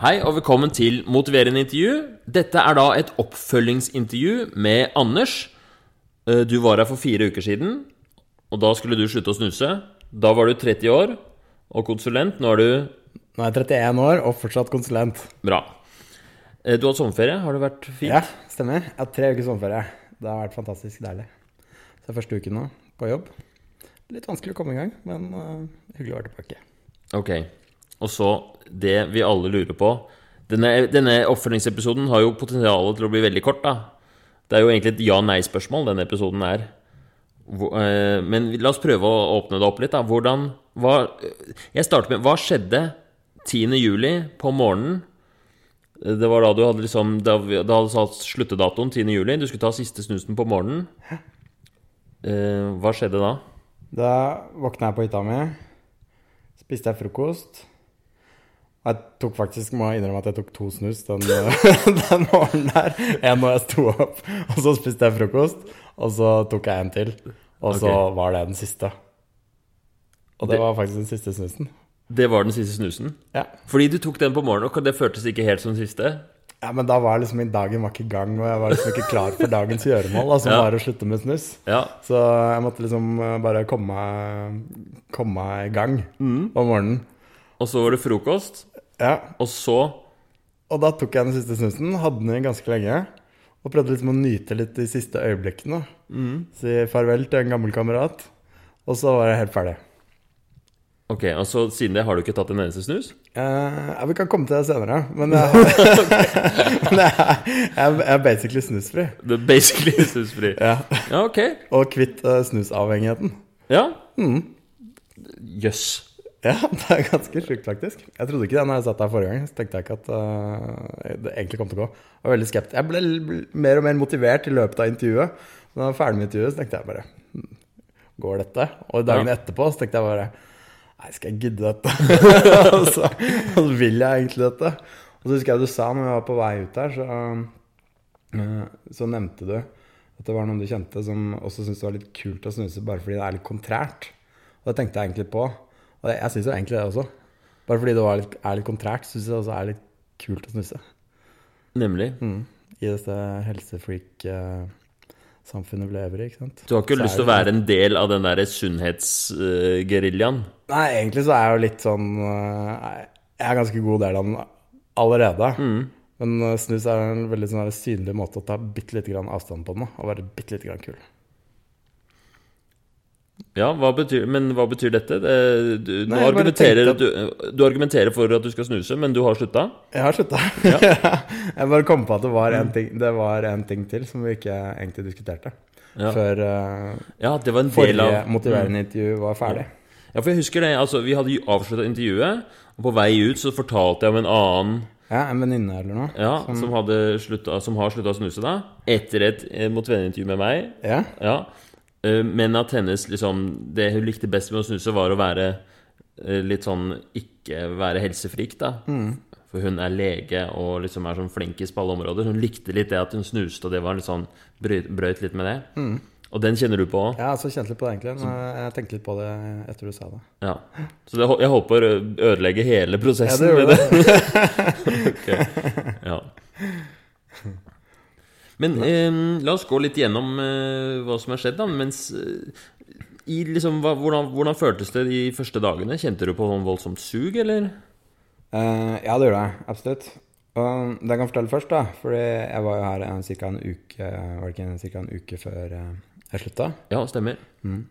Hei og velkommen til Motiverende intervju. Dette er da et oppfølgingsintervju med Anders. Eh, Du var her for fire uker siden, og da skulle du slutte å snuse. Da var du 30 år og konsulent. Nå er du Nå er jeg 31 år og fortsatt konsulent. bra. Eh, Du har hatt sommerferie. Har det vært fint? Ja, stemmer. Jeg har hatt tre uker sommerferie. Det har vært fantastisk deilig. Så det er første uken nå på jobb. Litt vanskelig å komme i gang, men eh, hyggelig å være tilbake. Ok. Og så det vi alle lurer på. Denne, denne oppfølgingsepisoden har jo potensial til å bli veldig kort, da. Det er jo egentlig et ja-nei-spørsmål denne episoden er. Eh, men la oss prøve å åpne det opp litt, da. Hvordan hva, Jeg starter med Hva skjedde 10. juli på morgenen? Det var da du hadde liksom Da, da hadde satt sluttedatoen 10. juli. Du skulle ta siste snusen på morgenen. Eh, hva skjedde da? Da våkna jeg på hytta mi, spiste jeg frokost. Jeg tok faktisk, må jeg innrømme at jeg tok to snus den, den morgenen der. En når jeg sto opp, og så spiste jeg frokost. Og så tok jeg en til. Og så var det den siste. Og det Det- var faktisk den siste snusen. Det var den siste snusen? Ja. Fordi du tok den på morgenen, og det føltes ikke helt som den siste? Ja, men da var liksom dagen var ikke i gang, og jeg var liksom ikke klar for dagens gjøremål. Altså Ja. bare å slutte med snus. Ja. Så jeg måtte liksom eh, bare komme meg, komme meg i gang om morgenen. Og så var det frokost, Ja, og så og da tok jeg den siste snusen, hadde den ganske lenge. Og prøvde liksom å nyte litt de siste øyeblikkene. Si farvel til en gammel kamerat. Og så var jeg helt ferdig. Ok, og så siden det har du ikke tatt en eneste snus? Eh, ja, vi kan komme til det senere, men jeg, men jeg, jeg, jeg er basically snusfri. Du er basically snusfri. Ja. Ja, ok. Og kvitt eh, snusavhengigheten. Ja. Jøss. Ja, det er ganske sjukt, faktisk. Jeg trodde ikke det når jeg satt der forrige gang. Så tenkte jeg ikke at uh, det egentlig kom til å gå. Jeg var veldig skeptisk. Jeg ble mer og mer motivert i løpet av intervjuet. Når jeg var ferdig med intervjuet, så tenkte jeg bare hm, Går dette? Og dagene Ja. etterpå så tenkte jeg bare Nei, skal jeg gidde dette? og, så, altså, vil jeg egentlig dette. Og så husker jeg du sa når jeg var på vei ut der, så, uh, så nevnte du at det var noen du kjente som også syntes det var litt kult å snuse bare fordi det er litt kontrært. Og det tenkte jeg egentlig på. Og jeg syns jo egentlig det også. Bare fordi det var litt, er litt kontrært, syns jeg også er litt kult å snuse. Nemlig. I dette helsefreak-samfunnet vi lever i, ikke sant. Du har ikke Så lyst til å være en del av den derre sunnhetsgeriljaen? Nei, egentlig så er jeg jo litt sånn øh, Jeg er ganske god del av den allerede. Men øh, snus er en veldig sånn synlig måte å ta bitte lite grann avstand på den og være bitte lite grann kul. Ja, hva betyr, men hva betyr dette? Det, du, Nei, argumenterer, at... du, du argumenterer for at du skal snuse, men du har slutta? Jeg har slutta. jeg bare kom på at det var en ting, det var en ting til som vi ikke egentlig diskuterte. Ja. Før uh, Ja, det var en del av motiverende intervju var ferdig. Ja, for jeg husker det. Altså, vi hadde avslutta intervjuet, og på vei ut så fortalte jeg om en annen Ja, En venninne eller noe? ja, som, hadde sluttet, som har slutta å snuse da, etter et eh, motiverende intervju med meg. Ja. Ja. Eh, Men at hennes liksom Det hun likte best med å snuse, var å være eh, litt sånn Ikke være helsefrik, da. For hun er lege og liksom er sånn flinkis på alle områder. Hun likte litt det at hun snuste, og det var litt sånn brøt litt med det. Og den kjenner du på òg? Jeg har kjent litt på det, egentlig. men Jeg tenkte litt på det etter du sa det. Ja. Så det, jeg håper å ødelegge hele prosessen Ja, det med det. det. Ok. Ja. Men eh, la oss gå litt gjennom eh, hva som har skjedd, da. Mens eh, i liksom, hva, hvordan, hvordan føltes det de første dagene? Kjente du på sånn voldsomt sug, eller? Uh, ja, det gjorde jeg. Absolutt. Og det jeg kan fortelle først, da Fordi jeg var jo her en, en uke Var det ikke en, cirka en uke før eh, jeg slutta? Ja, stemmer. Mm.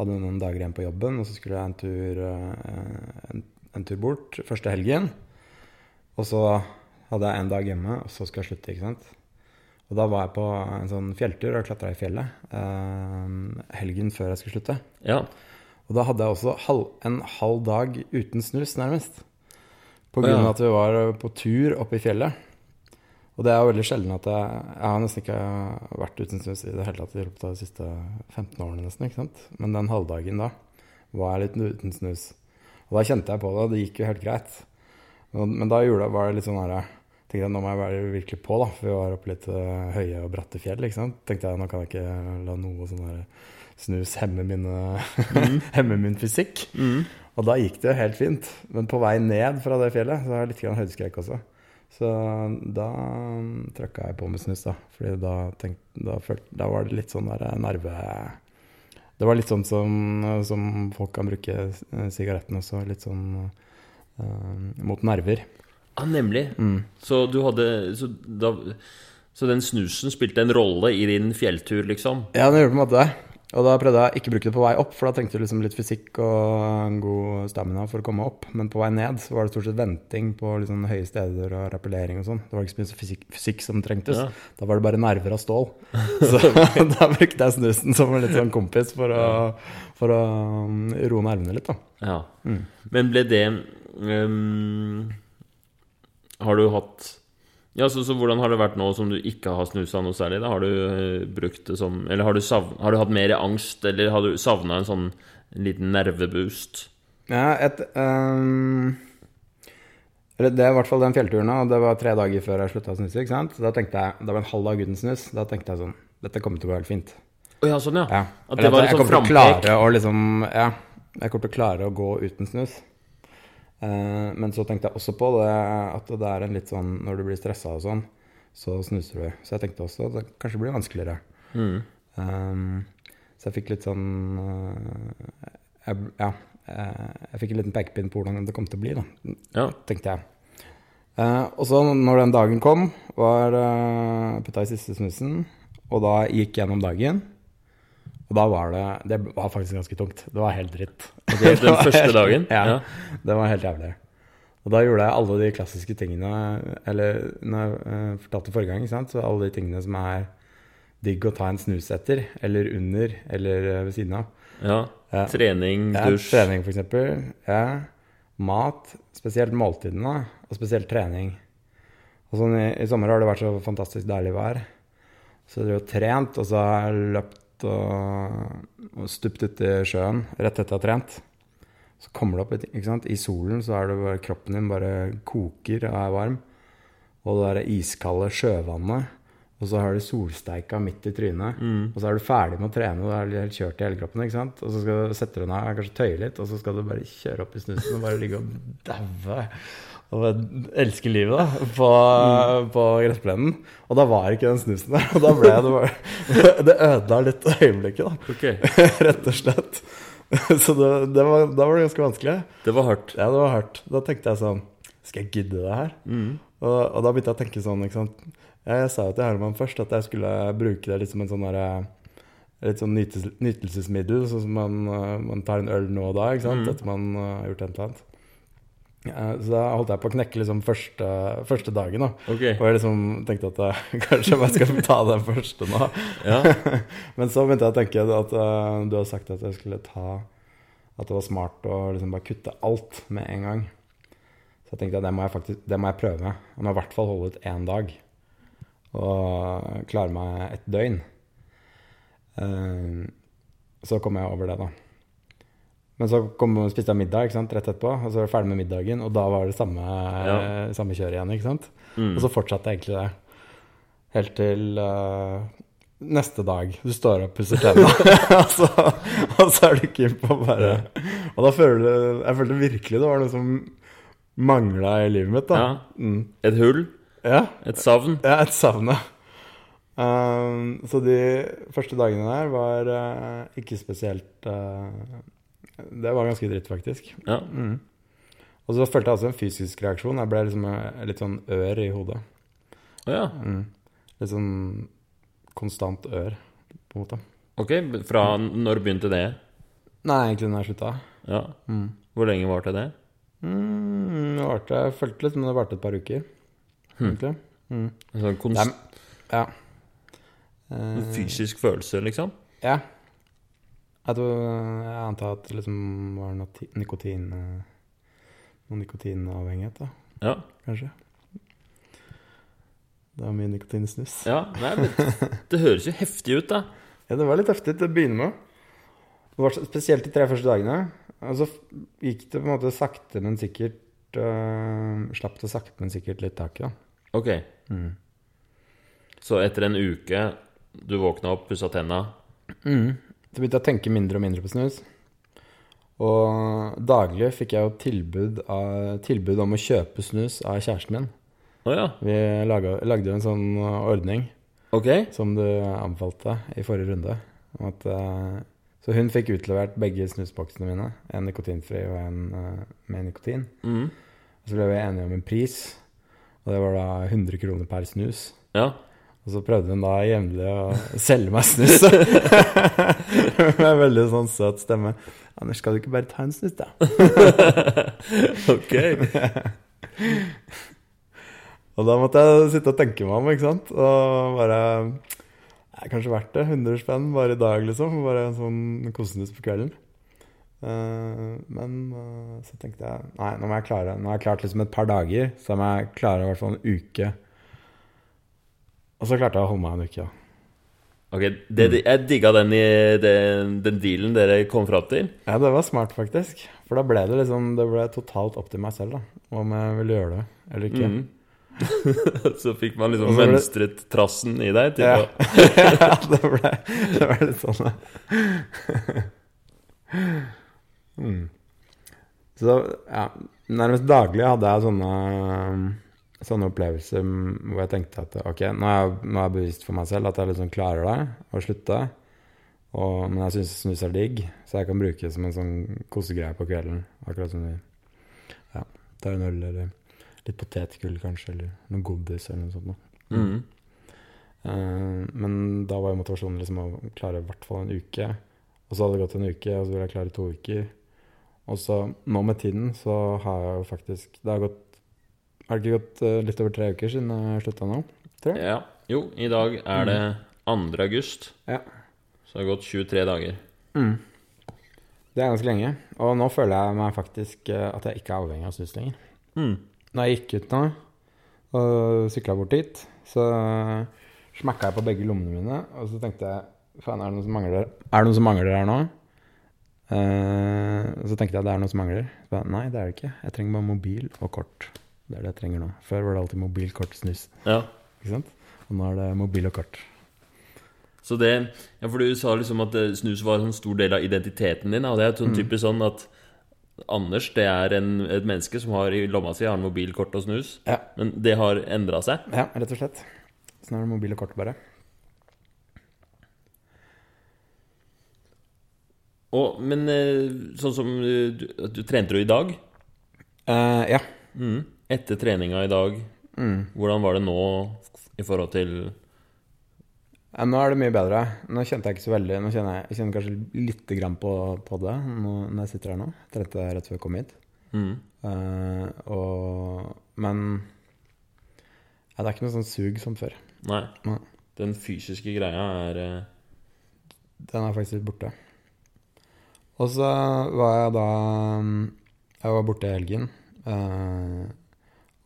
Hadde noen dager igjen på jobben, og så skulle jeg en tur, eh, en, en tur bort første helgen. Og så hadde jeg en dag hjemme, og så skal jeg slutte, ikke sant. Og da var jeg på en sånn fjelltur og klatra i fjellet eh, helgen før jeg skulle slutte. Ja. Og da hadde jeg også halv, en halv dag uten snus, nærmest. På grunn av ja. at vi var på tur oppe i fjellet. Og det er jo veldig sjelden at jeg Jeg har nesten ikke vært uten snus i det hele tatt i løpet av de siste 15 årene, nesten. ikke sant? Men den halvdagen da var jeg litt uten snus. Og da kjente jeg på det, og det gikk jo helt greit. Men, da gjorde, var det litt sånn her Tenkte jeg nå må jeg være virkelig på, da. For vi var oppe litt eh, høye og bratte fjell, ikke sant. Tenkte jeg nå kan jeg ikke la noe sånn snus hemme, mine, hemme min fysikk. Mm. Og da gikk det jo helt fint. Men på vei ned fra det fjellet så har jeg litt høydeskrekk også. Så da trøkka jeg på med snus, da. Fordi da, da, følte, da var det litt sånn der nerve... Det var litt sånn som, som folk kan bruke eh, sigaretten også. Litt sånn uh, mot nerver. Ja, nemlig. Mm. Så du hadde så, da, så den snusen spilte en rolle i din fjelltur, liksom? Ja, den gjorde på en måte det. Og da prøvde jeg ikke bruke det på vei opp, for da trengte du liksom litt fysikk og en god stamina for å komme opp. Men på vei ned så var det stort sett venting på liksom høye steder og rappellering og sånn. Det var ikke så mye fysikk, fysikk som trengtes. Ja. Da var det bare nerver av stål. Så da brukte jeg snusen som en litt sånn kompis for å, for å um, roe nervene litt, da. Ja. Mm. Men ble det ehm, Har du hatt Ja, så, så hvordan har det vært nå som du ikke har snusa noe særlig? Da? Har du eh, brukt det som Eller har du, savn, har du hatt mer angst, eller har du savna en sånn en liten nerveboost? Ja, et um, Det er i hvert fall den fjellturen, og det var tre dager før jeg slutta å snuse. ikke sant? Da tenkte jeg, det var en halv dag uten snus. Da tenkte jeg sånn Dette kommer til å gå helt fint. Oh, ja, sånn, ja. Ja. At Eller det var jeg et sånn frampek? liksom Ja, jeg kommer til å klare å gå uten snus. Eh, men så tenkte jeg også på det at det er en litt sånn Når du blir stressa og sånn, så snuser du. Så jeg tenkte også at det kanskje blir vanskeligere. Mm. Um, så jeg fikk litt sånn eh, jeg, Ja. jeg fikk en liten pekepinn på hvordan det kom til å bli, da, Ja. tenkte jeg. Uh, og så når den dagen kom, var uh, putta i siste snusen, og da gikk gjennom dagen. Og da var det Det var faktisk ganske tungt. Det var helt dritt. Okay, den første helt- dagen? Ja, Ja. Det var helt jævlig. Og da gjorde jeg alle de klassiske tingene Eller når jeg eh, fortalte forrige gang, ikke sant? så alle de tingene som er digg å ta en snus etter, eller under, eller eh, ved siden av. ja. Trening, Ja, dusj trening, eksempel. Ja. Mat. Spesielt måltidene, og spesielt trening. Og sånn i, I sommer har det vært så fantastisk deilig vær. Så jeg har trent, og så har jeg løpt og, og stupt uti sjøen rett etter å ha trent. Så kommer det opp ikke sant? I solen så er det bare kroppen din bare koker og er varm. Og det er iskalde sjøvannet. Og så har du solsteika midt i trynet. Mm. Og så er du ferdig med å trene, og du er helt kjørt i hele kroppen. ikke sant? Og så skal du sette deg ned, kanskje tøye litt, og så skal du bare kjøre opp i snusen og bare ligge og daue. Og elsker livet, da, på, på gressplenen. Og da var ikke den snusen der. Og da ble det bare Det ødela litt øyeblikket, da. Okay. Rett og slett. Så det, det var, da var det ganske vanskelig. det var hardt. Ja, det var hardt. Da tenkte jeg sånn Skal jeg gidde det her? Mm. Og, og da begynte jeg å tenke sånn, ikke sant. Jeg, jeg sa jo til Herman først at jeg skulle bruke det litt som en sånn derre Litt sånn nytelsesmiddel, sånn som man, eh, man tar en øl nå og da, ikke sant. Mm. Etter man eh, har gjort et eller annet. Så da holdt jeg på å knekke liksom første, første dagen, da. Okay. Og jeg liksom tenkte at jeg, kanskje jeg skal ta den første nå. Ja. Men så begynte jeg å tenke at uh, du har sagt at jeg skulle ta At det var smart å liksom bare kutte alt med en gang. Så jeg tenkte at det må jeg faktisk det må jeg prøve. Jeg må i hvert fall holde ut én dag. Og klare meg et døgn. Uh, så kom jeg over det, da. Men så kom, spiste jeg middag ikke sant, rett etterpå, og så var jeg ferdig med middagen. Og da var det samme, Ja. samme kjøret igjen. ikke sant? Mm. Og så fortsatte jeg egentlig det. Helt til uh, neste dag. Du står opp, pusser tenna, og, så, og så er du keen på bare Og da føler du Jeg følte virkelig det var noe som mangla i livet mitt. da. Ja. Mm. Et hull, Ja, et savn. ja et savn, ja. Um, så de første dagene der var uh, ikke spesielt eh, Det var ganske dritt, faktisk. Ja. Mm. Og så følte jeg også en fysisk reaksjon. Jeg ble liksom eh, litt sånn ør i hodet. Å ja. Mm. Litt sånn konstant ør, på en måte. Ok, fra når begynte det? Nei, egentlig når jeg slutta. Ja. Mm. Hvor lenge varte det? Mm, det varte, jeg følte litt, men det varte et par uker. Hm. Egentlig. Mm. En sånn Det konst ja. Eh, en fysisk følelse, liksom? Ja. Jeg, tror, jeg antar at det liksom var noe nikotin eh, Noe nikotinavhengighet, da, Ja. kanskje. Det var mye nikotinsnus. ja. Nei, men det høres jo heftig ut, da. Ja, det var litt heftig til å begynne med. Det var spesielt de tre første dagene. Og så gikk det på en måte sakte, men sikkert uh, Slapp det sakte, men sikkert litt tak i, da. Ok. Så etter en uke du våkna opp, pussa tenna Så begynte jeg å tenke mindre og mindre på snus. Og daglig fikk jeg jo tilbud, av, tilbud om å kjøpe snus av kjæresten min. Oh, ja. Vi laga, lagde jo en sånn ordning okay. som du anbefalte i forrige runde. At, eh, så hun fikk utlevert begge snusboksene mine. En nikotinfri og en eh, med nikotin. Mm. Så ble vi enige om en pris, og det var da 100 kroner per snus. Ja. Og så prøvde hun da jevnlig å selge meg snus. Med en veldig sånn søt stemme. 'Anders, skal du ikke bare ta en snus, da?' ok. Og da måtte jeg sitte og tenke meg om, ikke sant. Og bare Det er kanskje verdt det. 100 spenn bare i dag, liksom. Bare en sånn kosenus på kvelden. Uh, men uh, så tenkte jeg Nei, nå må jeg klare Nå har jeg klart liksom et par dager, så må jeg klare i hvert fall en uke. Og så klarte jeg å holde meg en uke, ja. Ok, det, Jeg digga den, i, den, den dealen dere kom fram til. Ja, det var smart, faktisk. For da ble det liksom Det ble totalt opp til meg selv, da. Om jeg ville gjøre det eller ikke. Mm. så fikk man liksom ble- mønstret trassen i deg Ja. ja, det ble, det ble litt sånn, ja. mm. Så ja, nærmest daglig hadde jeg sånne, sånne opplevelser hvor jeg tenkte at ok, nå er jeg, nå er jeg bevisst for meg selv at jeg liksom klarer det, å slutte. Og, men jeg syns snus er digg, så jeg kan bruke det som en sånn kosegreie på kvelden. Akkurat som vi ja, tar en øl eller litt potetgull kanskje, eller noe godis eller noe sånt. noe. Mhm. Eh, men da var jo motivasjonen liksom å klare i hvert fall en uke. Og så hadde det gått en uke, og så ville jeg klare to uker. Og så nå med tiden så har jeg jo faktisk Det har gått Har det ikke gått eh, litt over tre uker siden jeg slutta nå? Tror jeg. Ja. Jo, i dag er det 2. august. Ja. Så det har gått 23 dager. Mm. Det er ganske lenge. Og nå føler jeg meg faktisk eh, at jeg ikke er avhengig av snus lenger. Mm. Når jeg gikk ut nå og sykla bort dit, så smakka jeg på begge lommene mine, og så tenkte jeg Faen, er det noe som mangler Er det noe som mangler her nå? Uh, så tenkte jeg det er noe som mangler. Så Nei, det er det ikke. Jeg trenger bare mobil og kort. Det er det jeg trenger nå. Før var det alltid mobil, kort, snus. Ja. Ikke sant? Og nå er det mobil og kort. Så det Ja, for du sa liksom at eh, snus var en stor del av identiteten din, og det er Mm. sånn typisk sånn at Anders det er en, et menneske som har i lomma si har en mobil, kort og snus. Ja. Men det har endra seg. Ja, rett og slett. Så nå er det mobil og kort, bare. Og, men eh, sånn som eh, du, du trente du i dag? Uh, ja. Mhm. Etter treninga i dag, Mm. hvordan var det nå i forhold til Ja, nå er det mye bedre. Nå kjente jeg ikke så veldig Nå kjenner jeg, jeg kjenner kanskje lite grann på, på det nå, når jeg sitter her nå. Trente rett før jeg kom hit. Mm. Uh, og, men ja, det er ikke noe sånn sug som før. Nei. Nei. Den fysiske greia er uh... Den er faktisk litt borte. Og så var jeg da Jeg var borte i helgen eh,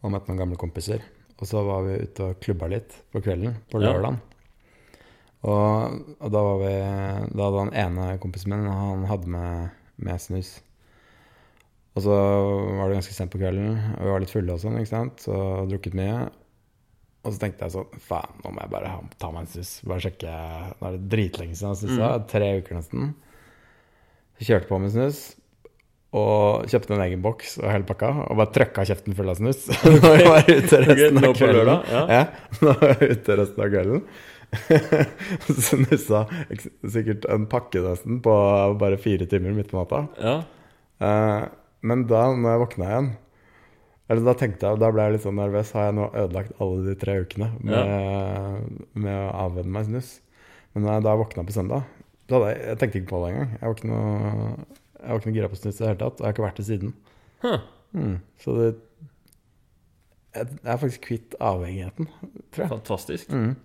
og møtte noen gamle kompiser. Og så var vi ute og klubba litt på kvelden på Ja. lørdagen. Og, og da var vi Da hadde han ene kompisen min Han hadde med, med snus. Og så var det ganske sent på kvelden, og vi var litt fulle og sånn, ikke sant. Så drukket mye. Og så tenkte jeg sånn Faen, nå må jeg bare ta meg en snus. Bare sjekke Nå er det dritlenge siden jeg snusa. Tre uker nesten. Så kjørte på med snus. Og kjøpte en egen boks og hele pakka. Og bare trøkka kjeften full av snus. Nå jeg var ute resten av kvelden. ja. Ja, nå var jeg ute resten av kvelden. Snussa sikkert en pakke nesten på bare fire timer midt på natta. Ja. Eh, men da når jeg våkna igjen eller Da tenkte jeg, da ble jeg litt sånn nervøs. Har jeg nå ødelagt alle de tre ukene med, med å avvenne meg snus? Men da jeg da våkna på søndag da hadde jeg, jeg tenkte ikke på det engang. Jeg var ikke noe, jeg var ikke noe gira på snus i det hele tatt. Og jeg har ikke vært det siden. Huh. Mm, så det Jeg er faktisk kvitt avhengigheten, tror jeg. Fantastisk. Mm.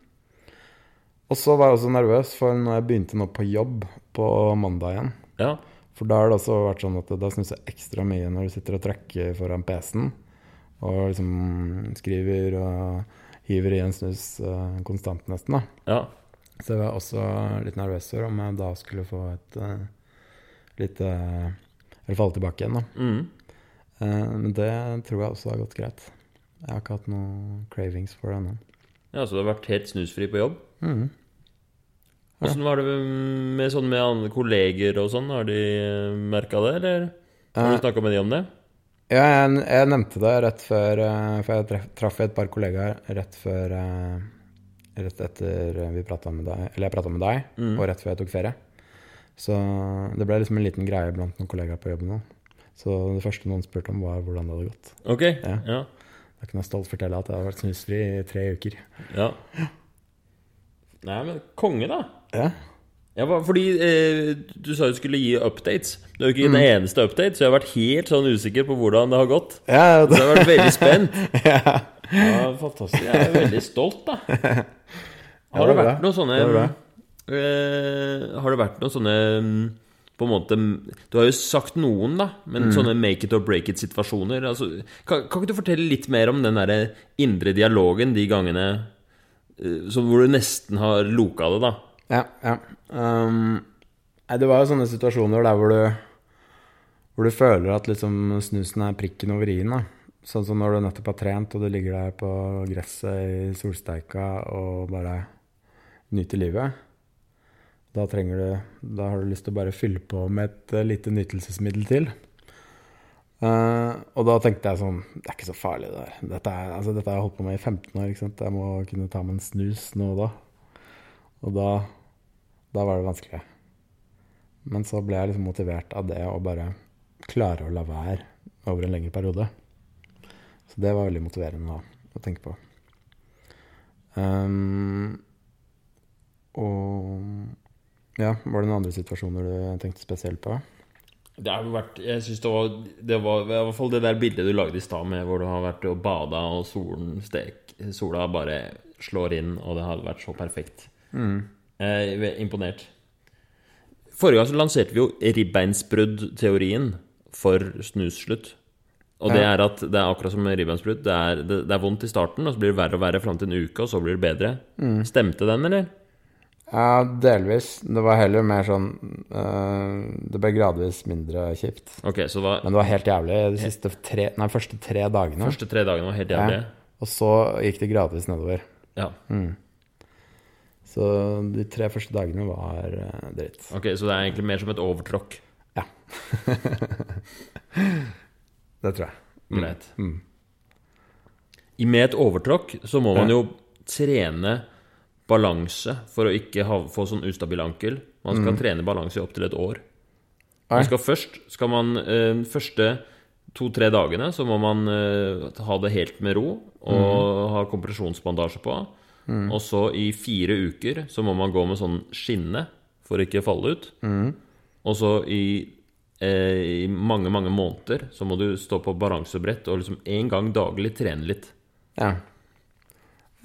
Og så var jeg også nervøs, for når jeg begynte nå på jobb på mandag igjen Ja. For da har det også vært sånn at da snuser jeg ekstra mye når du sitter og trekker foran PC-en. Og liksom skriver og hiver i en snus eh, konstant, nesten. da. ja. Så jeg var også litt nervøs for om jeg da skulle få et uh, litt eh, Eller falle tilbake igjen, da. Mm. Eh, men det tror jeg også har gått greit. Jeg har ikke hatt noe cravings for det ennå. ja, så du har vært helt snusfri på jobb? Mm. Åssen var det med, sånn med andre kolleger og sånn? Har de merka det, eller har du snakka med de om det? Ja, jeg, jeg nevnte det rett før eh, For jeg traff et par kollegaer rett før eh, Rett etter vi prata med deg Eller jeg prata med deg, Mm. og rett før jeg tok ferie. Så det ble liksom en liten greie blant noen kollegaer på jobben da Så det første noen spurte om, var hvordan det hadde gått. Ok. Ja. Ja. Da kunne jeg stolt fortelle at jeg hadde vært snusfri i tre uker. ja. Nei, men konge, da. Ja, Ja, fordi eh, du sa du skulle gi updates. Du har jo ikke gitt en eneste update, så jeg har vært helt sånn usikker på hvordan det har gått. ja, det... Så jeg har vært veldig spent. ja. Ja, fantastisk. Jeg er veldig stolt, da. Har det det er vært noen sånne Det er. Eh, Har det vært noen sånne mm, på en måte Du har jo sagt noen, da, Mm. men sånne make it or break it-situasjoner altså, kan, kan ikke du fortelle litt mer om den derre indre dialogen de gangene eh, hvor du nesten har loka det, da? Ja, ja. Um, det var jo sånne situasjoner der hvor du Hvor du føler at liksom snusen er prikken over i-en. Sånn som når du nettopp har trent og du ligger der på gresset i solsteika og bare nyter livet. Da du Da har du lyst til å bare fylle på med et eh, lite nytelsesmiddel til. Uh, og da tenkte jeg sånn Det er ikke så farlig, det der. Dette, er, altså, dette har jeg holdt på med i 15 år. ikke sant? Jeg må kunne ta meg en snus nå og da. Og da, da var det vanskelig. Men så ble jeg liksom motivert av det å bare klare å la være over en lengre periode. Så det var veldig motiverende da, å tenke på. Um, og ja, var det noen andre situasjoner du tenkte spesielt på? Det har vært Jeg synes det var Det var i hvert fall det der bildet du lagde i stad med hvor du har vært og bada, og solen stek, sola bare slår inn, og det hadde vært så perfekt. Jeg er imponert. Forrige gang så lanserte vi jo ribbeinsbrudd-teorien for snusslutt. Og det er at det er akkurat som ribbeinsbrudd. Det, det, det er vondt i starten, og så blir det verre og verre fram til en uke, og så blir det bedre. Stemte den, eller? Ja, delvis. Det var heller mer sånn uh, Det ble gradvis mindre kjipt. Okay, så det var Men det var helt jævlig de tre, nei, første tre dagene. første tre dagene var helt jævlig. Ja. Og så gikk det gradvis nedover. Ja. Så de tre første dagene var uh, dritt. Ok, så det er egentlig mer som et overtråkk. Det tror jeg. Greit. I- Med et overtråkk så må man jo trene balanse for å ikke ha, få sånn ustabil ankel. Man skal trene balanse i opptil et år. Man skal først skal man eh, første to-tre dagene så må man eh, ha det helt med ro og ha kompresjonsbandasje på. Og så i fire uker så må man gå med sånn skinne for å ikke falle ut. Og så i, eh, i mange, mange måneder så må du stå på balansebrett og liksom en gang daglig trene litt. Ja.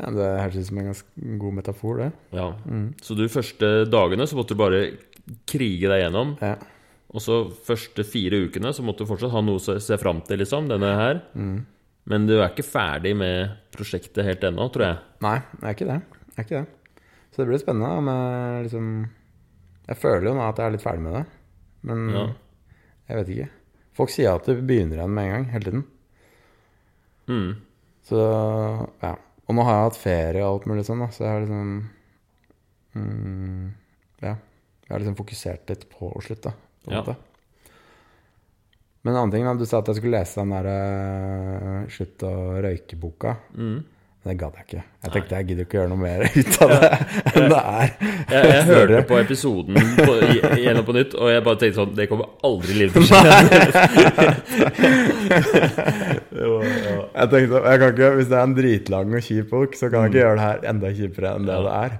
Ja det høres ut som en ganske god metafor, det. Ja. Så de første dagene så måtte du bare krige deg gjennom. Ja. Og så første fire ukene så måtte du fortsatt ha noe å se- fram til, liksom. Denne her. Men du er ikke ferdig med prosjektet helt ennå, tror jeg. Nei, jeg er ikke det. Jeg er ikke det. Så det blir spennende om jeg liksom Jeg føler jo nå at jeg er litt ferdig med det, men Ja. jeg vet ikke. Folk sier at du begynner igjen med en gang, hele tiden. Mm. Så ja. Og nå har jeg hatt ferie og alt mulig sånn, da, så jeg har liksom mm, Ja. Jeg har liksom fokusert litt på å slutte, på Ja. Men en annen ting, da. Du sa at jeg skulle lese den der uh, Slutt å røyke-boka. Mm. Det gadd jeg ikke. Jeg tenkte jeg gidder ikke gjøre noe mer ut av det enn det er. Jeg, jeg hørte på episoden på, i- igjennom på nytt, og jeg bare tenkte sånn Det kommer aldri livet til å skje. Det var- ja. Jeg tenkte, jeg kan ikke, Hvis det er en dritlang og kjip bok, så kan jeg ikke gjøre det her enda kjipere enn det det er.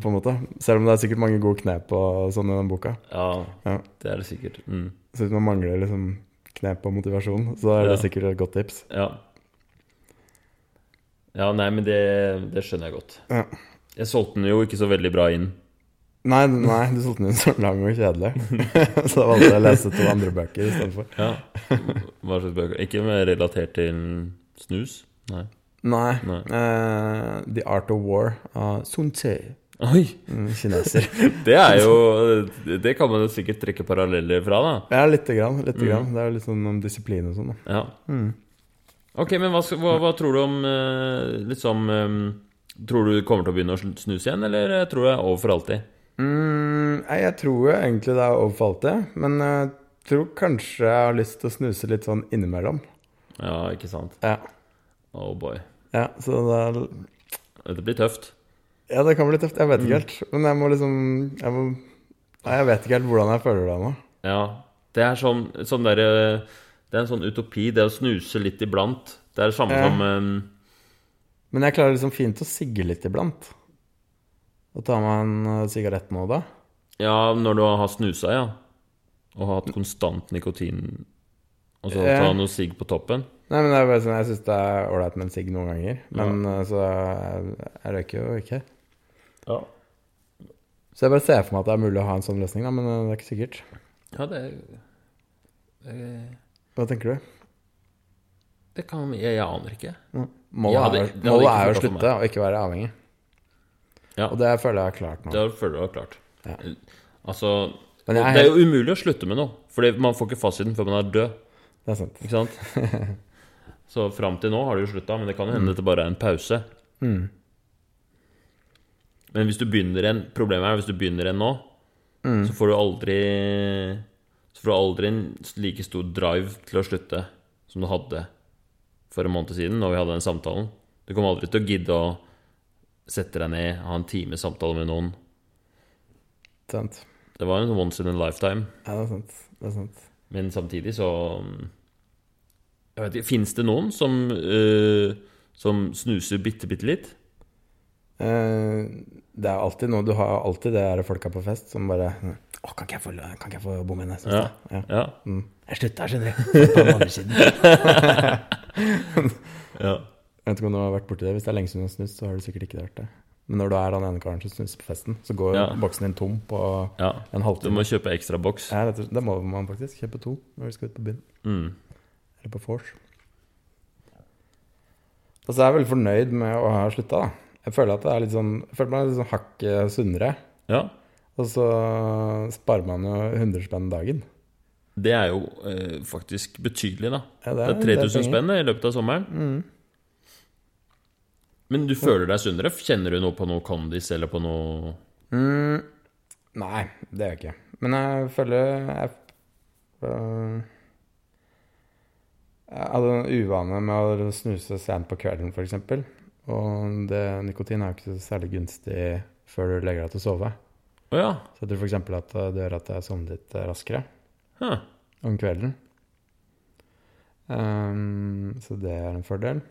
på en måte. Selv om det er sikkert mange gode knep og sånn i den boka. ja, Ja. det er det sikkert. Mm. Så hvis man mangler liksom knep og motivasjon, så er det Ja. sikkert et godt tips. Ja. Ja, nei, men det, det skjønner jeg godt. Ja. Jeg solgte den jo ikke så veldig bra inn. Nei, nei, du solgte den så lang og kjedelig. så da valgte jeg å lese to andre bøker istedenfor. Ja. Hva slags bøker? Ikke mer relatert til snus? Nei. Nei. Nei. Uh, The Art of War av Sun Tse. Oi! Kineser. Det er jo Det kan man jo sikkert trekke paralleller fra, da. Ja, lite grann. Lite grann. Det er jo litt sånn om disiplin og sånn. da. Ja. Ok, men hva, hva, hva tror du om liksom Tror du kommer til å begynne å snuse igjen, eller tror du det er over for alltid? Mm, jeg tror jo egentlig det er overfalt det, men jeg tror kanskje jeg har lyst til å snuse litt sånn innimellom. Ja, ikke sant? Ja, Oh boy. ja så det er Dette blir tøft. Ja, det kan bli tøft. Jeg vet ikke helt. Men jeg må liksom jeg må, Nei, jeg vet ikke helt hvordan jeg føler det nå. Ja. Det er sånn, sånn derre Det er en sånn utopi, det å snuse litt iblant. Det er det samme Ja. som um... Men jeg klarer liksom fint å sigge litt iblant. Og ta meg en eh, sigarett nå da. Ja, når du har snusa, ja. Og har hatt konstant nikotin Og så Ja. ta noe sigg på toppen. Nei, men det er bare sånn, Jeg syns det er ålreit med en sigg noen ganger. Men ja. så jeg, jeg røyker jo ikke. Ja. Så jeg bare ser for meg at det er mulig å ha en sånn løsning, da, men eh, det er ikke sikkert. Ja, det, det Hva tenker du? Det kan Jeg, jeg aner ikke. Målet, Ja, det- er, det hadde målet er jo å slutte og ikke være avhengig. Ja. Og det føler jeg er klart nå. Det føler du er klart. Ja. Altså jeg Det er jo umulig å slutte med noe. Fordi man får ikke fasiten før man er død. Det er sant. Ikke sant? Så fram til nå har det jo slutta, men det kan jo hende det bare er en pause. Mm. Men hvis du begynner en Problemet er hvis du begynner en nå, Mm. så får du aldri Så får du aldri en like stor drive til å slutte som du hadde for en måned siden, når vi hadde den samtalen. Du kommer aldri til å gidde å sette deg ned, ha en time samtale med noen. sant. Det var en once in a lifetime. Ja, det er sant. Det er sant. Men samtidig så Jeg vet ikke, Fins det noen som, uh, som snuser bitte, bitte litt? Uh, det er alltid noe Du har alltid det der folka på fest som bare Å, kan ikke jeg få, kan ikke jeg få bomme henne? Ja. Ja. Ja. Mm. Jeg slutta, skjønner du. På den andre siden. ja. Jeg vet ikke om du har vært borti det. Hvis det er lenge siden du har snust, så har du sikkert ikke vært det. Men når du er han ene karen som snuser på festen, så går Ja. boksen din tom på ja. en Du må kjøpe ekstra boks. Ja, det, det må man faktisk. Kjøpe to når vi skal ut på byen. Mm. Eller på vors. Og så er jeg veldig fornøyd med å ha slutta, da. Jeg føler at det er litt sånn Jeg føler meg litt sånn hakket sunnere. Ja. Og så sparer man jo 100 spenn dagen. Det er jo eh, faktisk betydelig, da. Ja, Det er det er 3000 penger. spenn i løpet av sommeren. Mm. Men du føler deg sunnere? Kjenner du noe på noe kondis eller på noe Mm, nei, det gjør jeg ikke. Men jeg føler jeg, øh, jeg hadde en uvane med å snuse sent på kvelden, f.eks. Og det, nikotin er jo ikke så særlig gunstig før du legger deg til å sove. Å ja. Så jeg tror f.eks. at det gjør at jeg sovner litt eh, raskere Huh. om kvelden. Um, så det er en fordel.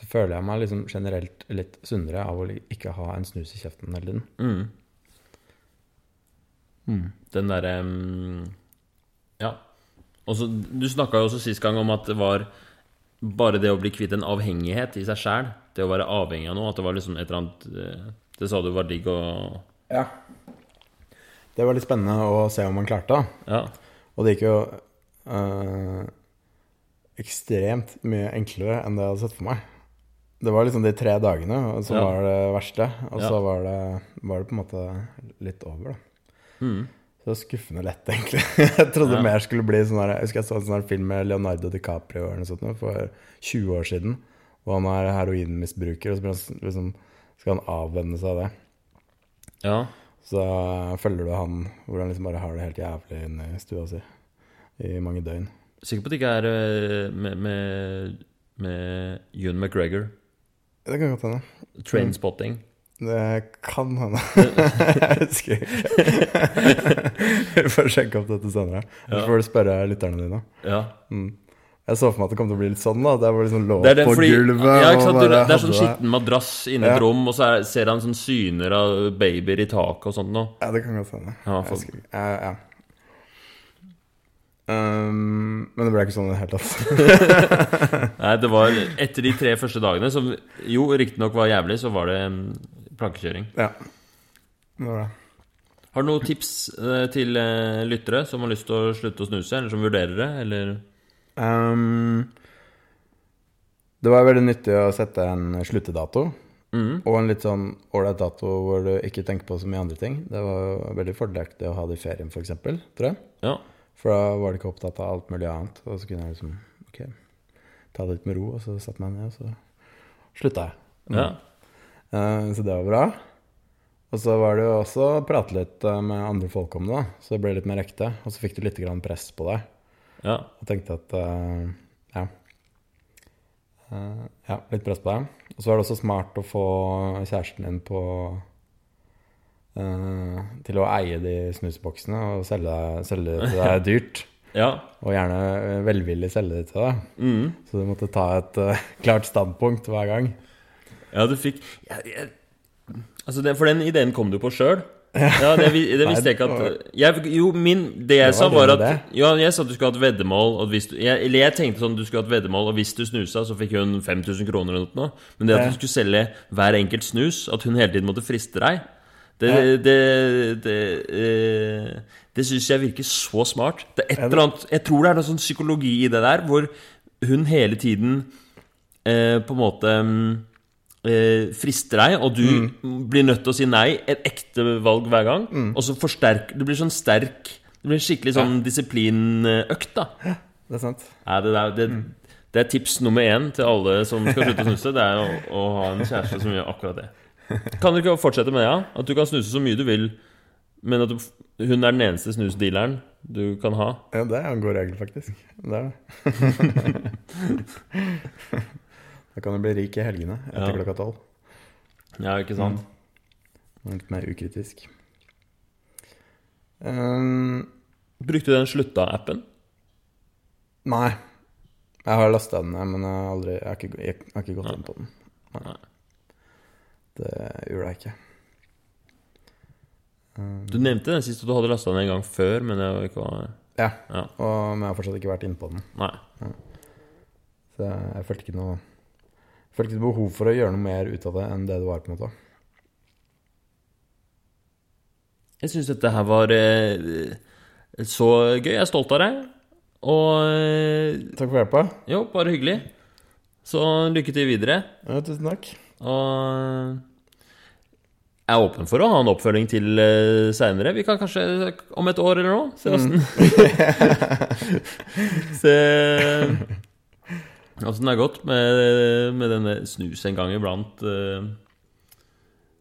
Så føler jeg meg liksom generelt litt sunnere av å ikke ha en snus i kjeften hele tiden. Mm. Den derre um, Ja. Også, du snakka jo også sist gang om at det var bare det å bli kvitt en avhengighet i seg sjæl. Det å være avhengig av noe. At det var liksom et eller annet eh, Det sa du var digg å Ja. Det var litt spennende å se om man klarte det. Ja. Og det gikk jo øh, ekstremt mye enklere enn det jeg hadde sett for meg. Det var liksom de tre dagene som Ja. var det verste, og Ja. så var det, var det på en måte litt over, da. Mm. Så det var skuffende lett, egentlig. Jeg trodde Ja. mer skulle bli sånn her Jeg husker jeg så en sånn film med Leonardo DiCaprio eller noe sånt for 20 år siden. Og han er heroinmisbruker, og så liksom, skal han avvenne seg av det. ja. Så følger du han hvor han liksom bare har det helt jævlig inne i stua si i mange døgn. Sikker på at det ikke er eh, med, med, med Ewan McGregor. Det kan godt hende. Trainspotting. Det kan hende. jeg husker ikke. Vi får sjekke opp dette senere. Ja. Så får du spørre lytterne dine. Ja. Mm. Jeg så for meg at det kom til å bli litt sånn. da Det var liksom lå på fordi, gulvet. ja, sant? Du, det er sånn skitten madrass inne Ja. et rom, og så er, ser han sånn syner av babyer i taket og sånt noe. Ja, det kan godt hende. Ja, Jeg for- ikke. Ja, ja. Um, men det ble ikke sånn i det hele tatt. Nei, det var etter de tre første dagene, som jo riktignok var jævlig, så var det mm, plankekjøring. ja. Det var det. Har du noen tips eh, til eh, lyttere som har lyst til å slutte å snuse, eller som vurderer det, eller Um, det var veldig nyttig å sette en sluttedato. mm. Og en litt sånn ålreit dato hvor du ikke tenker på så mye andre ting. Det var veldig fordelaktig å ha det i ferien, f.eks., tror jeg. Ja. For da var de ikke opptatt av alt mulig annet. Og så kunne jeg liksom ok, ta det litt med ro, og så satte jeg meg ned, og så slutta jeg. ja. Uh, så det var bra. Og så var det jo også å prate litt eh, med andre folk om det, da. så det ble litt mer ekte. Og så fikk du litt grann press på deg. Ja. Og tenkte at uh, ja. Uh, ja, litt press på deg. Og så var det også smart å få kjæresten din på eh, til å eie de snusboksene og selge, selge det til deg dyrt. ja. Og gjerne velvillig selge det til deg. Mm. Så du måtte ta et uh, klart standpunkt hver gang. Ja, du fikk ja, jeg, Altså, det, for den ideen kom du på sjøl. Ja, det, det visste jeg ikke at jeg, Jo, min Det jeg Det sa, var at Ja, jeg sa at du skulle ha et veddemål. Du, jeg, eller jeg tenkte sånn du skulle ha et veddemål, og hvis du snusa, så fikk hun 5000 kroner eller noe. Men det at hun du skulle selge hver enkelt snus, at hun hele tiden måtte friste deg det, Ja. det, det, eh, det syns jeg virker så smart. Det er et eller annet Jeg tror det er noe sånn psykologi i det der, hvor hun hele tiden eh, på en måte mm, eh, frister deg, og du blir nødt til å si nei. Et ekte valg hver gang. Og så forsterker Du blir sånn sterk Det blir skikkelig sånn disiplinøkt, da. Det er sant. Ja, det, der, det, det er tips nummer én til alle som skal slutte å snuse. Det er å, å ha en kjæreste som gjør akkurat det. Kan du ikke fortsette med det? Ja? At du kan snuse så mye du vil, men at du, hun er den eneste snusdealeren du kan ha? Ja, det er en god regel, faktisk. Det er det. da kan du bli rik i helgene etter Ja. klokka tolv. Ja, ikke sant? Litt mer ukritisk. Um, Brukte du den slutta-appen? nei. Jeg har lasta den ned, men jeg har, aldri, jeg har, ikke, jeg har ikke gått inn på den. Nei. Det gjorde jeg ikke. Um, Du nevnte den sist at du hadde lasta den en gang før, men jeg var ikke ja, Ja. og, men jeg har fortsatt ikke vært innpå den. Nei. Så jeg, jeg følte ikke noe jeg følte ikke behov for å gjøre noe mer ut av det enn det det var. på en måte Jeg syns dette her var eh, så gøy. Jeg er stolt av deg. Og eh, Takk for hjelpa. jo, bare hyggelig. Så lykke til videre. Ja, tusen takk. Og er åpen for å ha en oppfølging til uh, seinere. Vi kan kanskje om et år eller noe se åssen Se åssen det har gått med, med denne snus en gang iblant. eh.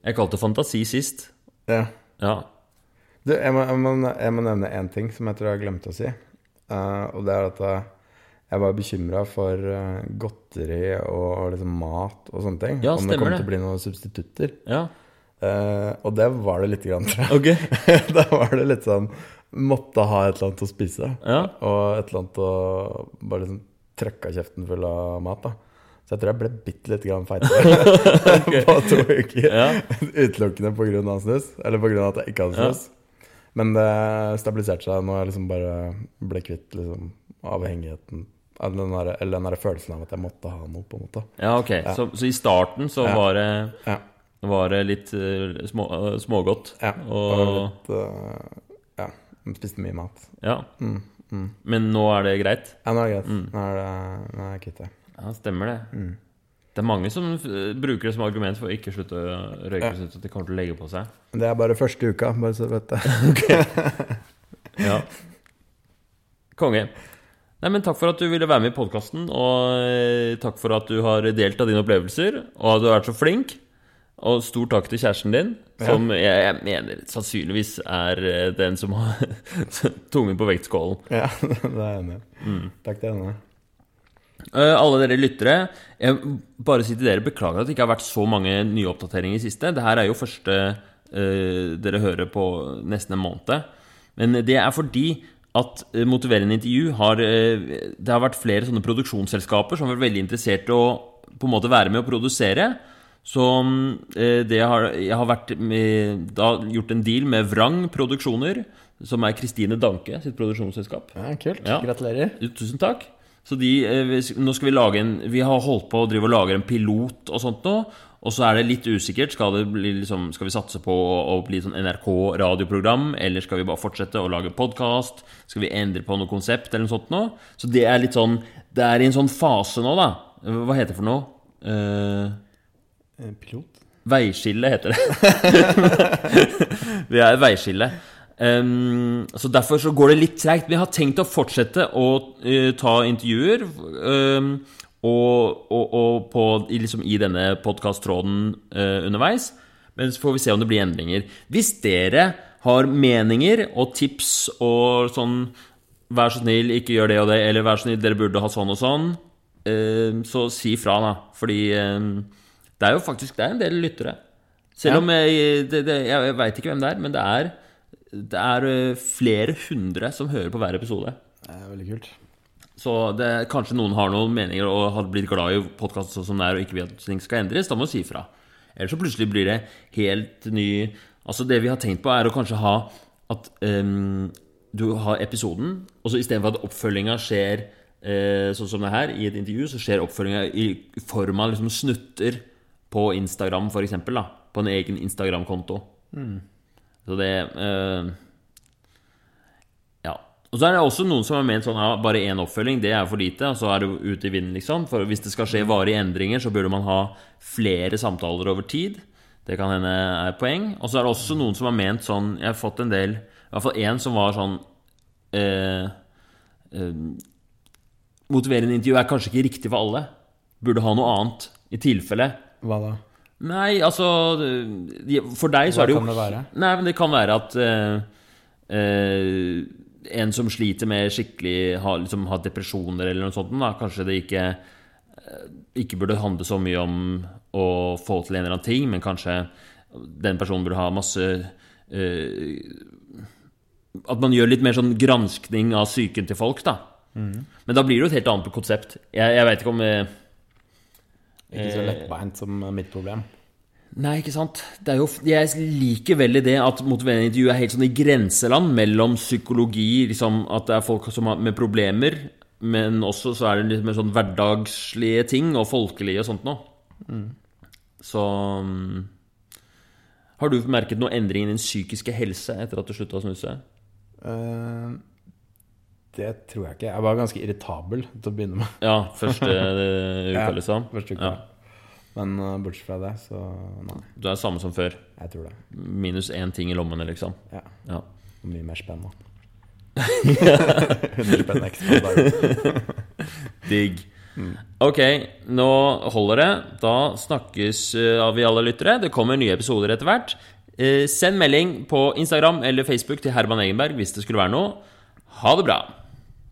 Jeg kalte det fantasi sist. Ja. Ja. Du, jeg må, jeg må, jeg må nevne én ting som jeg tror jeg har glemt å si. Uh, og det er at eh, jeg var bekymra for eh, godteri og, og liksom mat og sånne ting. Ja, Om det stemmer kom det. til å bli noen substitutter. ja. Eh, og det var det lite grann, tror jeg. Okay. da var det litt sånn Måtte ha et eller annet å spise. Ja. Og et eller annet å Bare liksom trøkka kjeften full av mat. da Så jeg tror jeg ble bitte litt grann feitere på to uker. Ja. Utelukkende av snus. Eller av at jeg ikke hadde Ja. Men det stabiliserte seg når jeg liksom bare ble kvitt liksom avhengigheten eller den der, Eller den der følelsen av at jeg måtte ha noe, på en måte. Ja, ok. Så, så i starten så Ja. var det Ja. Var det litt eh, små, eh, smågodt. ja. Og Og litt øh, Ja. Spiste mye mat. Ja. Mm, mm. Men nå er det greit? Ja, nå er det greit. Mm. Nå er det nå er jeg kvitt det. Ja, stemmer det. Mm. Det er mange som eh, bruker det som argument for å ikke slutte å røyke, Ja. synes at de kommer til å legge på seg. Det er bare første uka, bare så vet det. Ja. Konge. Nei, men Takk for at du ville være med i podkasten, og eh, takk for at du har delt av dine opplevelser, og at du har vært så flink. Og stor takk til kjæresten din, som jeg, jeg mener sannsynligvis er eh, den som har tungen på vektskålen. Ja, det er jeg enig i. Mm. Takk til henne. Eh, alle dere lyttere, jeg bare si til dere beklager at det ikke har vært så mange nye oppdateringer i siste. Det her er jo første uh, dere hører på nesten en måned. Men det er fordi at eh, Motiverende intervju har Det har vært flere sånne produksjonsselskaper som har vært veldig interessert i å på en måte være med å produsere. Så eh, det har, jeg har vært med, da gjort en deal med Vrang Produksjoner, som er Kristine Danke sitt produksjonsselskap. Ja, kult. Ja. Gratulerer. Tusen takk. Så de, eh, nå skal vi lage en Vi har holdt på å drive og lage en pilot og sånt nå. Og så er det litt usikkert. Skal, det bli liksom, skal vi satse på å, bli sånn NRK-radioprogram, eller skal vi bare fortsette å lage podkast? Skal vi endre på noe konsept eller noe sånt nå? Så det er litt sånn Det er i en sånn fase nå, da. Hva heter det for noe? Eh, Pilot? Veiskille heter det. vi er et veiskille. Um, så Derfor så går det litt treigt. Vi har tenkt å fortsette å uh, ta intervjuer. Um, og, og, og på, liksom, i denne podkast-tråden uh, underveis. Men så får vi se om det blir endringer. Hvis dere har meninger og tips og sånn Vær så snill, ikke gjør det og det, eller vær så snill, dere burde ha sånn og sånn, Uh, så si fra, da. Fordi eh, det er jo faktisk det er en del lyttere. Selv Ja. om jeg, det, det, jeg veit ikke hvem det er, men det er, det er eh, flere hundre som hører på hver episode. Det er veldig kult. Så det, kanskje noen har noen meninger og har blitt glad i podkast sånn som det er, og ikke vil at ting skal endres. Da må du si ifra. Ellers så plutselig blir det helt ny Altså, det vi har tenkt på, er å kanskje ha at um, du har episoden, og så istedenfor at oppfølginga skjer eh, sånn som det her, i et intervju, så skjer oppfølginga i form av liksom snutter på Instagram, for da. På en egen Instagram-konto. Så det eh, ja. Og så er det også noen som har ment sånn ja, bare én oppfølging, det er for lite, og så er det jo ut i vinden, liksom. For hvis det skal skje varige endringer, så burde man ha flere samtaler over tid. Det kan hende er poeng. Og så er det også noen som har ment sånn Jeg har fått en del I hvert fall én som var sånn eh, eh, Motiverende intervju er kanskje ikke riktig for alle. Burde ha noe annet i tilfelle. Hva da? Nei, altså For deg så Hva er det jo Hva kan det være? Nei, men det kan være at uh, uh, en som sliter med skikkelig har, liksom, har depresjoner eller noe sånt, da, kanskje det ikke eh, ikke burde handle så mye om å få til en eller annen ting, men kanskje den personen burde ha masse uh, At man gjør litt mer sånn granskning av psyken til folk, da. Men da blir det jo et helt annet konsept. Jeg, jeg veit ikke om Ikke så lettbeint som mitt problem. Nei, ikke sant. Det jo, jeg liker veldig det at motiverende intervju er helt sånn i grenseland mellom psykologi, liksom at det er folk som har med problemer, men også så er det litt mer sånn hverdagslige ting og folkelige og sånt noe. Så mm, Har du merket noe endring i din psykiske helse etter at du slutta å snuse? Eh, det tror jeg ikke. Jeg var ganske irritabel til å begynne med. Ja, første uka, liksom? Ja? Første uka. Ja. Men uh, bortsett fra det, så nei. Du er samme som før. Jeg tror det. Minus én ting i lommene, liksom. Ja. Ja. Og mye mer spennende. 100 spenn ekstra dagen. Digg. Ok, nå holder det. Da snakkes eh, av vi alle lyttere. Det kommer nye episoder etter hvert. Eh, Send melding på Instagram eller Facebook til Herman Egenberg hvis det skulle være noe. Ha det bra.